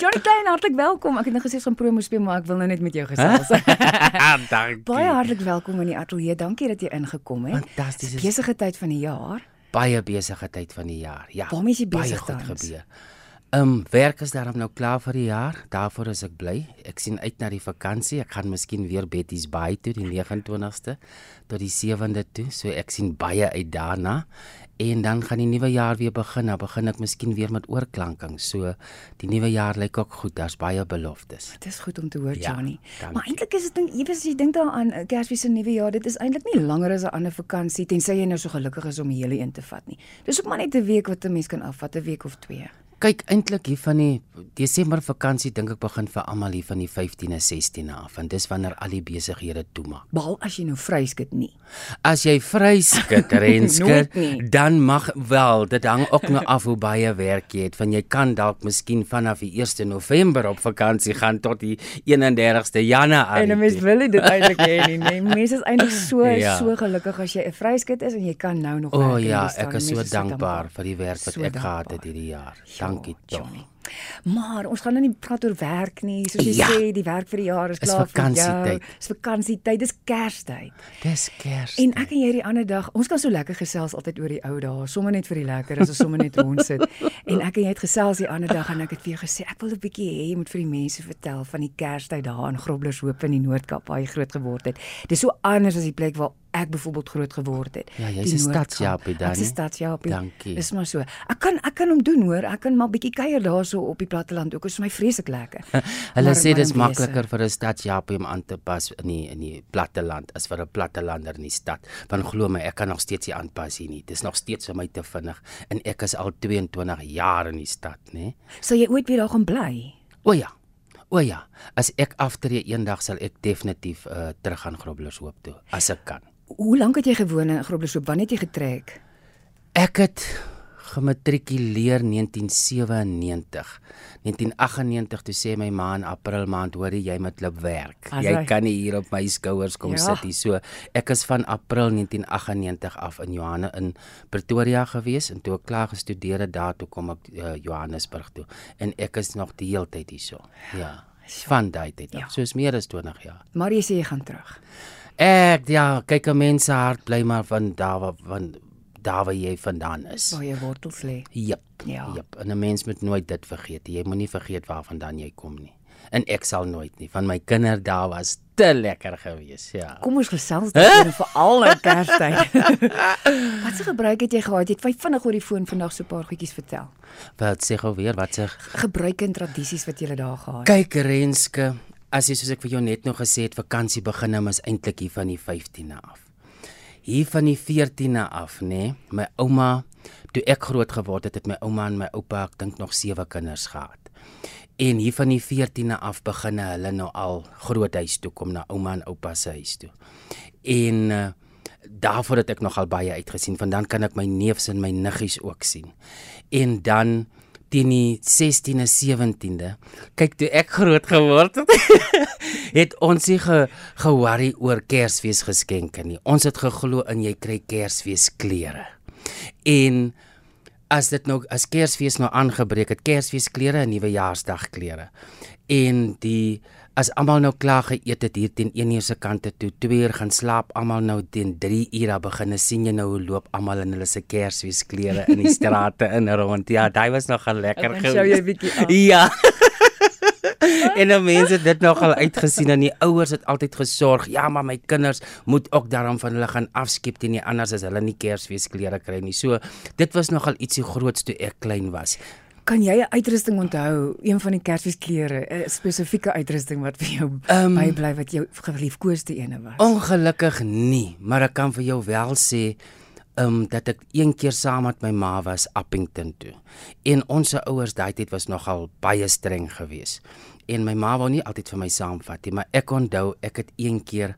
Johnny Klein, hartlik welkom. Ek het net gesê ons gaan promo speel, maar ek wil nou net met jou gesels. Dankie. Baie hartlik welkom in die ateljee. Dankie dat jy ingekom het. Fantasties. Dis besige tyd van die jaar. Baie besige tyd van die jaar. Ja. Waarmee is jy baie besig goed tans? gebeur. Ehm um, werk is daarom nou klaar vir die jaar. Daarvoor is ek bly. Ek sien uit na die vakansie. Ek gaan miskien weer Betty's Bay toe die 29ste tot die 7de toe. So ek sien baie uit daarna. En dan gaan die nuwe jaar weer begin. Dan begin ek miskien weer met oorklanking. So die nuwe jaar lyk ook goed. Daar's baie beloftes. Dit is goed om te hoor, Ja, Johnny. dankie. Maar eintlik is dit ding, weet as jy dink daaraan eh, Kersfees en Nuwe Jaar, dit is eintlik nie langer as 'n ander vakansie tensy jy nou so gelukkig is om die hele een te vat nie. Dis ook maar net 'n week wat 'n mens kan afvat, 'n week of twee. Kyk eintlik hier van die Desember vakansie dink ek begin vir almal hier van die 15de 16de af en dis wanneer al die besighede toemaak. Behalwe as jy nou vryskit nie. As jy vryskit nie. dan mag wel, dit hang ook nou af hoe baie werk jy het. Van jy kan dalk miskien vanaf die 1 November op vakansie gaan tot die 31ste Januarie. En 'n mens toe. wil dit eintlik hê nie, nee. Mense is eintlik so Ja. so gelukkig as jy 'n vryskut is en jy kan nou nog O werk oh, en ja, ek is so Mense dankbaar vir die werk wat So ek gehad dankbaar. het hierdie jaar. Ja, Dankie tog. Johnny. Maar ons gaan nou nie praat oor werk nie. Soos jy Ja. sê, die werk vir die jaar is Is klaar vir jou. vakansietyd. Dis vakansietyd, dis Kerstyd. Dis Kers. En ek en jy die ander dag, ons kan so lekker gesels altyd oor die ou dae, sommer net vir die lekker, as ons sommer net rond sit. En ek en jy het gesels die ander dag en ek het vir jou gesê ek wil 'n bietjie hê jy moet vir die mense vertel van die Kerstyd daar in Groblershoop in die Noord-Kaap waar jy groot geword het. Dis so anders as die plek waar ek byvoorbeeld groot geword het. Ja, jy's 'n Noord-Kaap. stadsjapie, Ek's 'n Dani. stadsjapie. Dankie. Dis maar so. Ek kan ek kan hom doen hoor. Ek kan maar bietjie kuier daarso op die platteland ook. Dit is vir my vreeslik lekker. Hulle Maar- sê dis makliker vir 'n stadjapie om aan te pas in die in die platteland as vir 'n plattelander in die stad. Want glo my, ek kan nog steeds nie aanpas hier nie. Dis nog steeds vir my te vinnig en ek is al 22 jaar in die stad, né? Sal jy ooit weer daar gaan bly? O ja. O ja. As ek aftree eendag sal ek definitief uh, terug gaan Groblershoop toe as ek kan. Hoe lank het jy gewoon in Groblershoop? Wanneer het jy getrek? Ek het gematrikuleer 1997. 1998 toe sê my ma in April maand hoor jy moet loop werk. As Jy hy- kan nie hier op my skouers kom Ja. sit nie. So ek is van April 1998 af in Johanne in Pretoria gewees en toe ek klaar gestudeer het daar toe kom ek uh, Johannesburg toe en ek is nog die hele tyd hierso. Ja. Van daai tyd af. Ja. Soos meer as 20 jaar. Maar jy sê jy gaan terug. Ek ja, kyk 'n mens se hart bly maar van daar van daar waar jy vandaan is. Waar jou wortels lê. Jep. Ja. Jep. En 'n mens moet nooit dit vergeet. Jy moenie vergeet waarvandaan jy kom nie. En ek sal nooit nie. Van my kinderdae was te lekker gewees. Ja. Kom ons gesels daaroor veral nou Kerstyd. Wat se gebruik het jy gehad? Jy het vyf vinnig oor die foon vandag so 'n paar goedjies vertel. Wat sê gou weer? Wat sê? Gebruike en tradisies wat jy daar gehad het. Kyk Renske, as jy soos ek vir jou net nog gesê het, vakansie begin nou is eintlik hier van die 15de af. Hier van die 14de af, nê? Nee, my ouma, toe ek groot geword het, het my ouma en my oupa, ek dink nog sewe kinders gehad. En hier van die 14de af begin hulle nou al groot huis toe kom na ouma en oupa se huis toe. En uh, daarvoor het ek nogal baie uitgesien, want dan kan ek my neefs en my niggies ook sien. En dan teen die 16de 17de kyk toe ek groot geword het het ons nie ge, ge-worry oor Kersfees geskenke nie. Ons het geglo in jy kry Kersfees klere en as dit nou as Kersfees nou aangebreek het Kersfees klere en nuwejaarsdag klere en die as almal nou klaar geëet het hier teen 1 uur se kante toe 2 uur gaan slaap almal nou teen 3 ure begin sien jy nou hoe loop almal in hulle se Kersfees klere in die strate in rond ja daai was nog lekker Dan sjou jy bietjie af. Ja. en die mense dit nogal uitgesien en die ouers het altyd gesorg. Ja, maar my kinders moet ook daarom van hulle gaan afskep teen nie anders as hulle nie Kersfeesklere kry nie. So dit was nogal ietsie groots toe ek klein was. Kan jy 'n uitrusting onthou, een van die Kersfeesklere, 'n spesifieke uitrusting wat vir jou Ehm, bybly wat jou geliefkoeste ene was? Ongelukkig nie, maar ek kan vir jou wel sê um dat ek een keer saam met my ma was Appington toe. En ons ouers daai tyd was nogal baie streng geweest. En my ma wou nie altyd vir my saamvat nie, maar ek onthou ek het een keer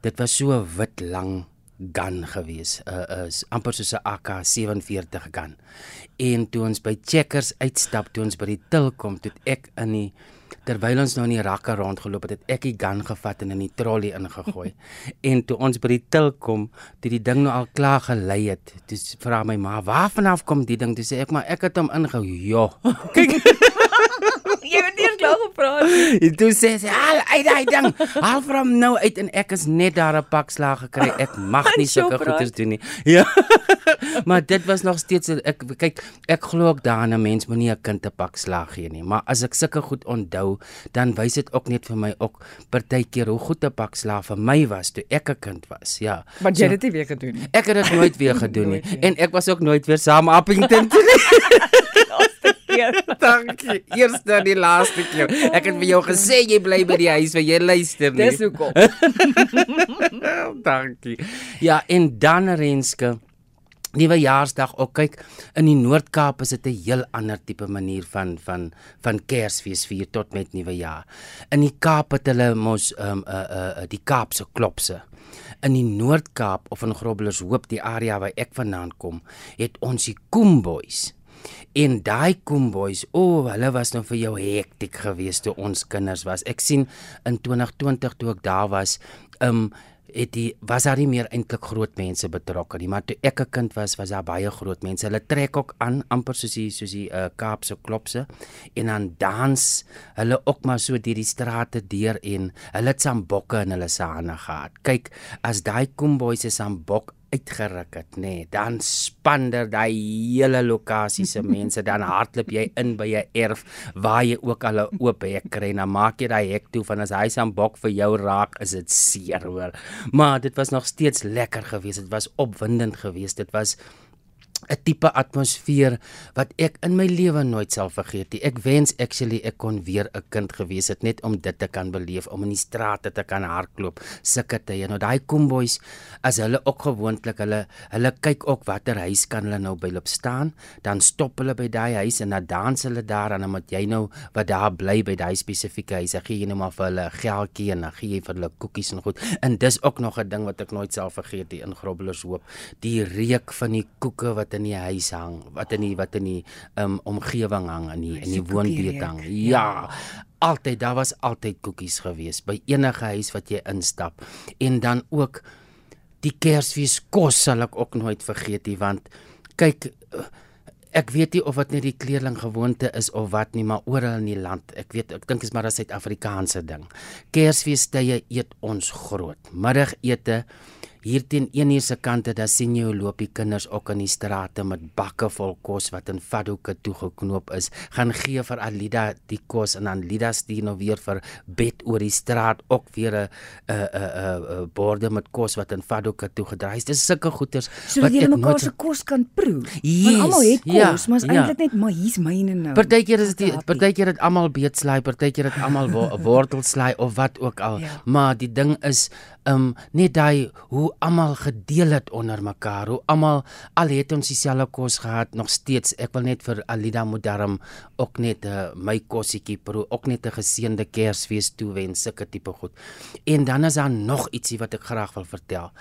dit was so wit lang gun gewees, 'n uh, uh, amper soos 'n AK47 gun. En toe ons by Checkers uitstap, toe ons by die til kom, toe ek in die terwyl ons nou in die rakke rondgeloop het, het ek die gun gevat en in die trolley ingegooi. en toe ons by die til kom, toe die ding nou al klaar gelei het, toe vra my ma, "Waar vanaf kom die ding?" Toe sê ek, "Maar ek het hom ingehou." Kyk, jy het nie en toe sê sy, "Al uit daai ding. Haal vir hom nou uit en ek is net daar 'n pak slag gekry. Ek mag nie sulke goeders doen nie." Ja. maar dit was nog steeds ek kyk, ek glo ook daarin 'n mens moenie 'n kind 'n pak slag gee nie, maar as ek sulke goed onthou, dan wys dit ook net vir my ook partykeer hoe goed 'n pak slag vir my was toe ek 'n kind was. Ja. Maar jy so, het dit nie weer gedoen nie. Ek het dit nooit weer gedoen nie en ek was ook nooit weer saam Appington toe nie. Dankie. Eerste en die laaste keer. Ek het vir jou gesê jy bly by die huis waar jy luister nie. Dis hoekom. Dankie. Ja, en dan Renske Nuwe Jaarsdag ook kyk in die Noord-Kaap is dit 'n heel ander tipe manier van van van Kersfees vier tot met Nuwe Jaar. In die Kaap het hulle mos ehm um, uh uh die Kaapse klopse. In die Noord-Kaap of in Groblershoop, die area waar ek vandaan kom, het ons die Koomboys. En daai Koomboys, o, oh, hulle was nou vir jou hektiek geweest toe ons kinders was. Ek sien in 2020 toe ek daar was, ehm um, het die was daar nie meer eintlik groot mense betrokke nie, maar toe ek 'n kind was, was daar baie groot mense. Hulle trek ook aan amper soos die soos die uh, Kaapse klopse en dan dans hulle ook maar so deur die strate deur en hulle het sambokke in hulle sane gehad. Kyk, as daai Koomboys se sambok uitgeruk het, nê, nee, dan spander daai hele lokasie se mense dan hardloop jy in by 'n erf waar jy ook al 'n oop hek kry en dan maak jy daai hek toe van as hy se bok vir jou raak, is dit seer hoor. Maar dit was nog steeds lekker geweest. Dit was opwindend geweest. Dit was 'n tipe atmosfeer wat ek in my lewe nooit sal vergeet nie. Ek wens actually ek kon weer 'n kind gewees het net om dit te kan beleef, om in die strate te kan hardloop, sulke tye. Nou daai komboys as hulle ook gewoonlik hulle hulle kyk ook watter huis kan hulle nou by loop staan, dan stop hulle by daai huis en dan dans hulle daar en dan moet jy nou wat daar bly by daai spesifieke huis, gee jy nou maar vir hulle geldjie en dan gee jy vir hulle koekies en goed. En dis ook nog 'n ding wat ek nooit sal vergeet nie in Groblershoop, die reuk van die koeke wat in die huis hang, wat in die wat in die um, omgewing hang in die in die woonbuurt hang. Ja. Altyd daar was altyd koekies gewees by enige huis wat jy instap. En dan ook die Kersfees kos sal ek ook nooit vergeet nie want kyk ek weet nie of dit net die kleerling gewoonte is of wat nie maar oral in die land ek weet ek dink is maar 'n Suid-Afrikaanse ding Kersfees tye eet ons groot middagete hier teen 1 uur se kante dan sien jy hoe loop die kinders ook in die strate met bakke vol kos wat in vaddoeke toegeknoop is. Gaan gee vir Alida die kos en dan Lida stuur nou weer vir bed oor die straat ook weer 'n 'n 'n 'n borde met kos wat in vaddoeke toegedry is. Dis sulke goeders so wat jy mekaar se kos kan proe. Yes, want almal het kos ja, maar is ja. eintlik net maar hier's myne nou. Partykeer is dit partykeer het almal beetslaai partykeer het almal wortelslaai of wat ook al. Ja. maar die ding is um net daai hoe almal gedeel het onder mekaar, hoe almal al het ons dieselfde kos gehad nog steeds. Ek wil net vir Alida Modarm ook net uh, my kosietjie pro ook net 'n geseënde Kersfees toewens, sulke tipe goed. En dan is daar nog ietsie wat ek graag wil vertel.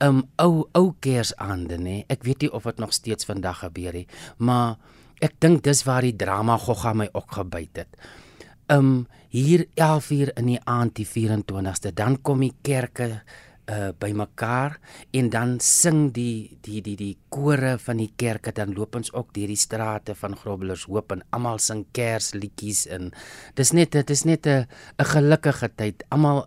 Um ou ou Kersaande nê. Ek weet nie of dit nog steeds vandag gebeur nie, maar ek dink dis waar die drama gogga my ook gebyt het um hier 11 uur in die aand die 24ste dan kom die kerke uh bymekaar en dan sing die die die die kore van die kerke dan loop ons ook deur die strate van Grobblers Hoop en almal sing Kersliedjies en dis net dit is net 'n 'n gelukkige tyd. Almal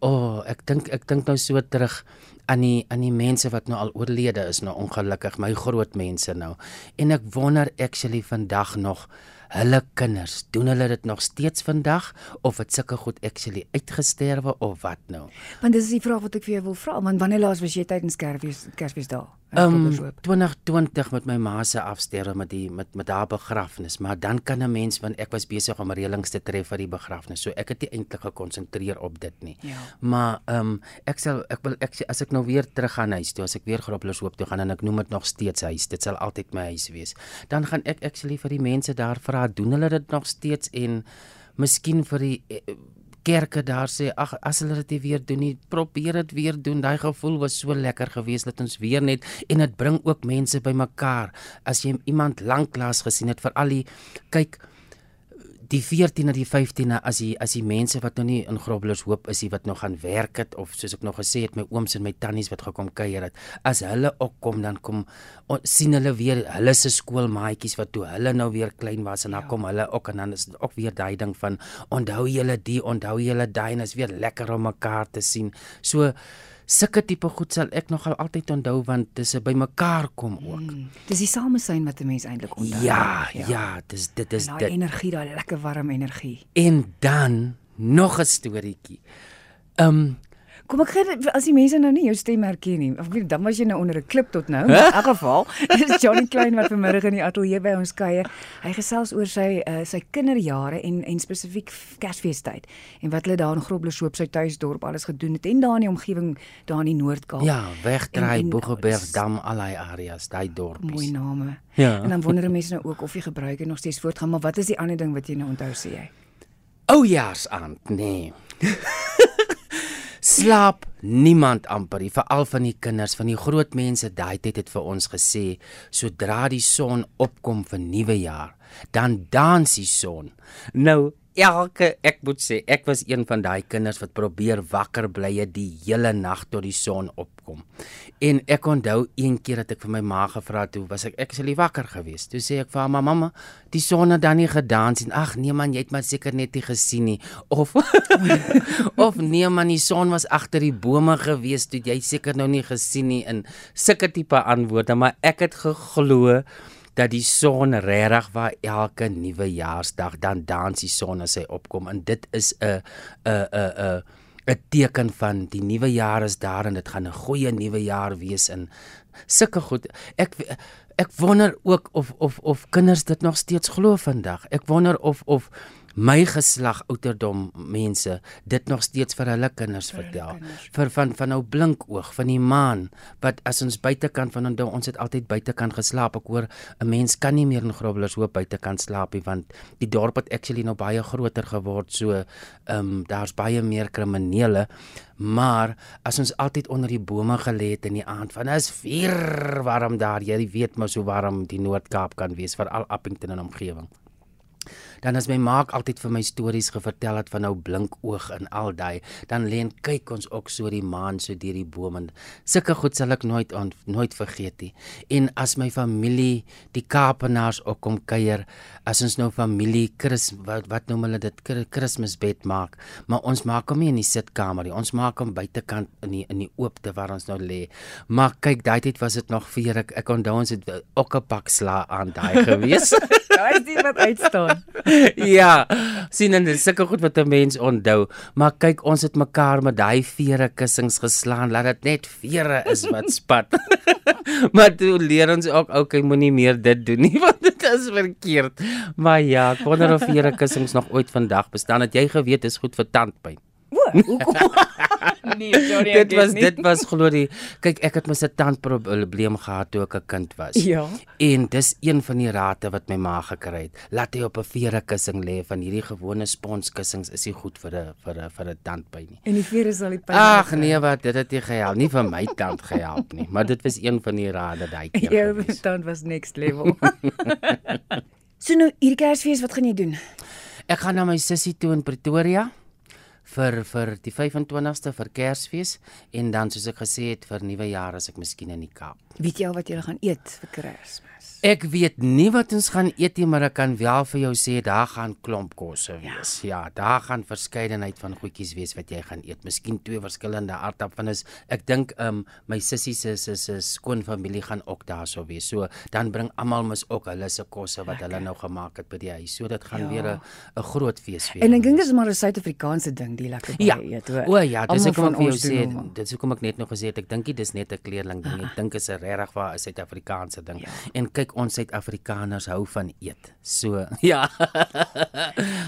o oh, ek dink ek dink nou so terug aan die aan die mense wat nou al oorlede is nou ongelukkig my groot mense nou. En ek wonder actually vandag nog hulle kinders, doen hulle dit nog steeds vandag of het sulke goed actually uitgesterwe of wat nou? Want dis die vraag wat ek vir jou wil vra, want wanneer laas was jy tydens Kersfees Kersfees daar? Um, 2020 met my ma se afsterwe met die met met haar begrafnis, maar dan kan 'n mens want ek was besig om reëlings te tref vir die begrafnis. So ek het nie eintlik gekonsentreer op dit nie. Ja. Maar ehm um, ek sal ek wil ek as ek nou weer terug gaan huis toe, as ek weer Groblershoop hoop toe gaan en ek noem dit nog steeds huis. Dit sal altyd my huis wees. Dan gaan ek actually vir die mense daar vra, doen hulle dit nog steeds en miskien vir die eh, kerke daar sê ag as hulle dit weer doen nie probeer dit weer doen. Daai gevoel was so lekker geweest dat ons weer net en dit bring ook mense bymekaar. As jy iemand lanklaas gesien het vir al die kyk die 14de die 15de as die as die mense wat nou nie in Grobblers hoop is die wat nog gaan werk het of soos ek nog gesê het my ooms en my tannies wat gekom kuier het as hulle ook kom dan kom o, sien hulle weer hulle se skoolmaatjies wat toe hulle nou weer klein was en dan ja. kom hulle ook en dan is dit ook weer daai ding van onthou julle die onthou julle daai en is weer lekker om mekaar te sien so sulke tipe goed sal ek nogal altyd onthou want dis 'n bymekaar kom ook. Mm, dis die samesyn wat 'n mens eintlik onthou. Ja, ja, ja, dis dit is dit. Daai energie, daai lekker warm energie. En dan nog 'n storieetjie. Ehm um, Kom ek gee as die mense nou nie jou stem herken nie. Of weet dan was jy nou onder 'n klip tot nou. In elk geval, is Johnny Klein wat vanmiddag in die ateljee by ons kuier. Hy gesels oor sy uh, sy kinderjare en en spesifiek Kersfeestyd en wat hulle daar in Groblershoop sy tuisdorp alles gedoen het en daar in die omgewing daar in die Noord-Kaap. Ja, wegdraai Boegeberg dam allei areas, daai dorpies. Mooi name. Ja. En dan wonder mense nou ook of jy gebruik en nog steeds voortgaan, maar wat is die ander ding wat jy nou onthou sê jy? Oujaarsaand, nee. Slaap niemand amper nie, veral van die kinders, van die groot mense daai tyd het vir ons gesê, sodra die son opkom vir nuwe jaar, dan dans die son. Nou elke ek moet sê ek was een van daai kinders wat probeer wakker bly die hele nag tot die son opkom. En ek onthou een keer dat ek vir my ma gevra het, toe was ek ek is al wakker gewees. Toe sê ek vir haar mamma, die son het dan nie gedans en ag nee man, jy het maar seker net nie gesien nie of of nee man, die son was agter die bome gewees, toe jy seker nou nie gesien nie in sulke tipe antwoorde, maar ek het geglo dat die son regtig waar elke nuwe jaarsdag dan dans die son as hy opkom. En dit is 'n 'n 'n 'n 'n teken van die nuwe jaar is daar en dit gaan 'n goeie nuwe jaar wees in sulke goed. Ek ek wonder ook of of of kinders dit nog steeds glo vandag. Ek wonder of of my geslag ouderdom mense dit nog steeds vir hulle kinders vir vertel. kinders. vir van van nou blink oog van die maan wat as ons buitekant van onthou ons het altyd buitekant geslaap. Ek hoor 'n mens kan nie meer in Grobblers hoop buitekant slaap nie want die dorp het actually nou baie groter geword. So ehm um, daar's baie meer kriminele. Maar as ons altyd onder die bome gelê het in die aand van is vuur warm daar. Jy weet maar so warm die Noord-Kaap kan wees veral Appington en omgewing dan as my maak altyd vir my stories gevertel het van nou blink oog en al daai dan lê en kyk ons ook so die maan so deur die bome sulke goed sal ek nooit on, nooit vergeet nie. En as my familie die Kaapenaars ook kom kuier as ons nou familie Chris wat wat noem hulle dit Kersbed maak maar ons maak hom nie in die sitkamer nie. Ons maak hom buitekant in die in die oopte waar ons nou lê. Maar kyk daai tyd was dit nog vir ek ek onthou ons het ook 'n pak sla aan daai gewees daai is die wat uitstaan ja, sien en dis sulke goed wat 'n mens onthou, maar kyk ons het mekaar met daai vere kussings geslaan, laat dit net vere is wat spat. maar toe leer ons ook okay, moenie meer dit doen nie want dit is verkeerd. Maar ja, ek wonder of vere kussings nog ooit vandag bestaan. Het jy geweet dis goed vir tandpyn? Hoekom? nee, sorry. Dit was dit was glo die kyk ek het mos 'n tandprobleem gehad toe ek 'n kind was. Ja. En dis een van die rate wat my ma gekry het. Laat hy op 'n vere kussing lê van hierdie gewone sponskussings is nie goed vir 'n vir 'n vir 'n tandpyn nie. En die vere sal die pyn. Ag nee, wat dit het nie gehelp nie vir my tand gehelp nie, maar dit was een van die rade daai keer. Jou tand was next level. so nou hierdie Kersfees, wat gaan jy doen? Ek gaan na my sussie toe in Pretoria vir vir die 25ste vir Kersfees en dan soos ek gesê het vir nuwe jaar as ek miskien in die Kaap. Weet jy al wat jy gaan eet vir Kersfees? Ek weet nie wat ons gaan eet nie, maar ek kan wel vir jou sê daar gaan klomp kosse wees. Ja, ja daar gaan verskeidenheid van goedjies wees wat jy gaan eet. Miskien twee verskillende aardappels. Ek dink um my sussie se se se skoonfamilie gaan ook daarso wees. So dan bring almal mos ook hulle se kosse wat hulle nou gemaak het by die huis. So dit gaan ja. weer 'n 'n groot fees wees. En ek dink dit is maar 'n Suid-Afrikaanse ding, die lekker baie ja. eet, hoor. O ja, dis ek kom vir jou sê, dit is hoekom ek net nog gesê het ek dink dit is net 'n kleerling ding. Ek dink dit is 'n regtig waar 'n Suid-Afrikaanse ding. Ja. En kyk ons Suid-Afrikaners hou van eet. So, ja.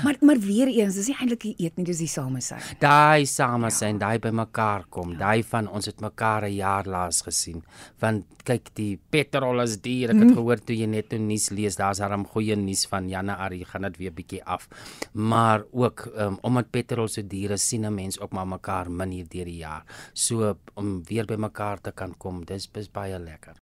maar maar weer eens, dis nie eintlik die eet nie, dis die samesyn. Daai samesyn, ja. daai bymekaar kom, ja. daai van ons het mekaar 'n jaar laas gesien. Want kyk, die petrol is duur. Ek het mm. gehoor toe jy net 'n nuus lees, daar's darm goeie nuus van Januarie gaan dit weer bietjie af. Maar ook um, omdat petrol so duur is, sien 'n mens ook maar mekaar min hier deur die jaar. So om weer bymekaar te kan kom, dis baie lekker.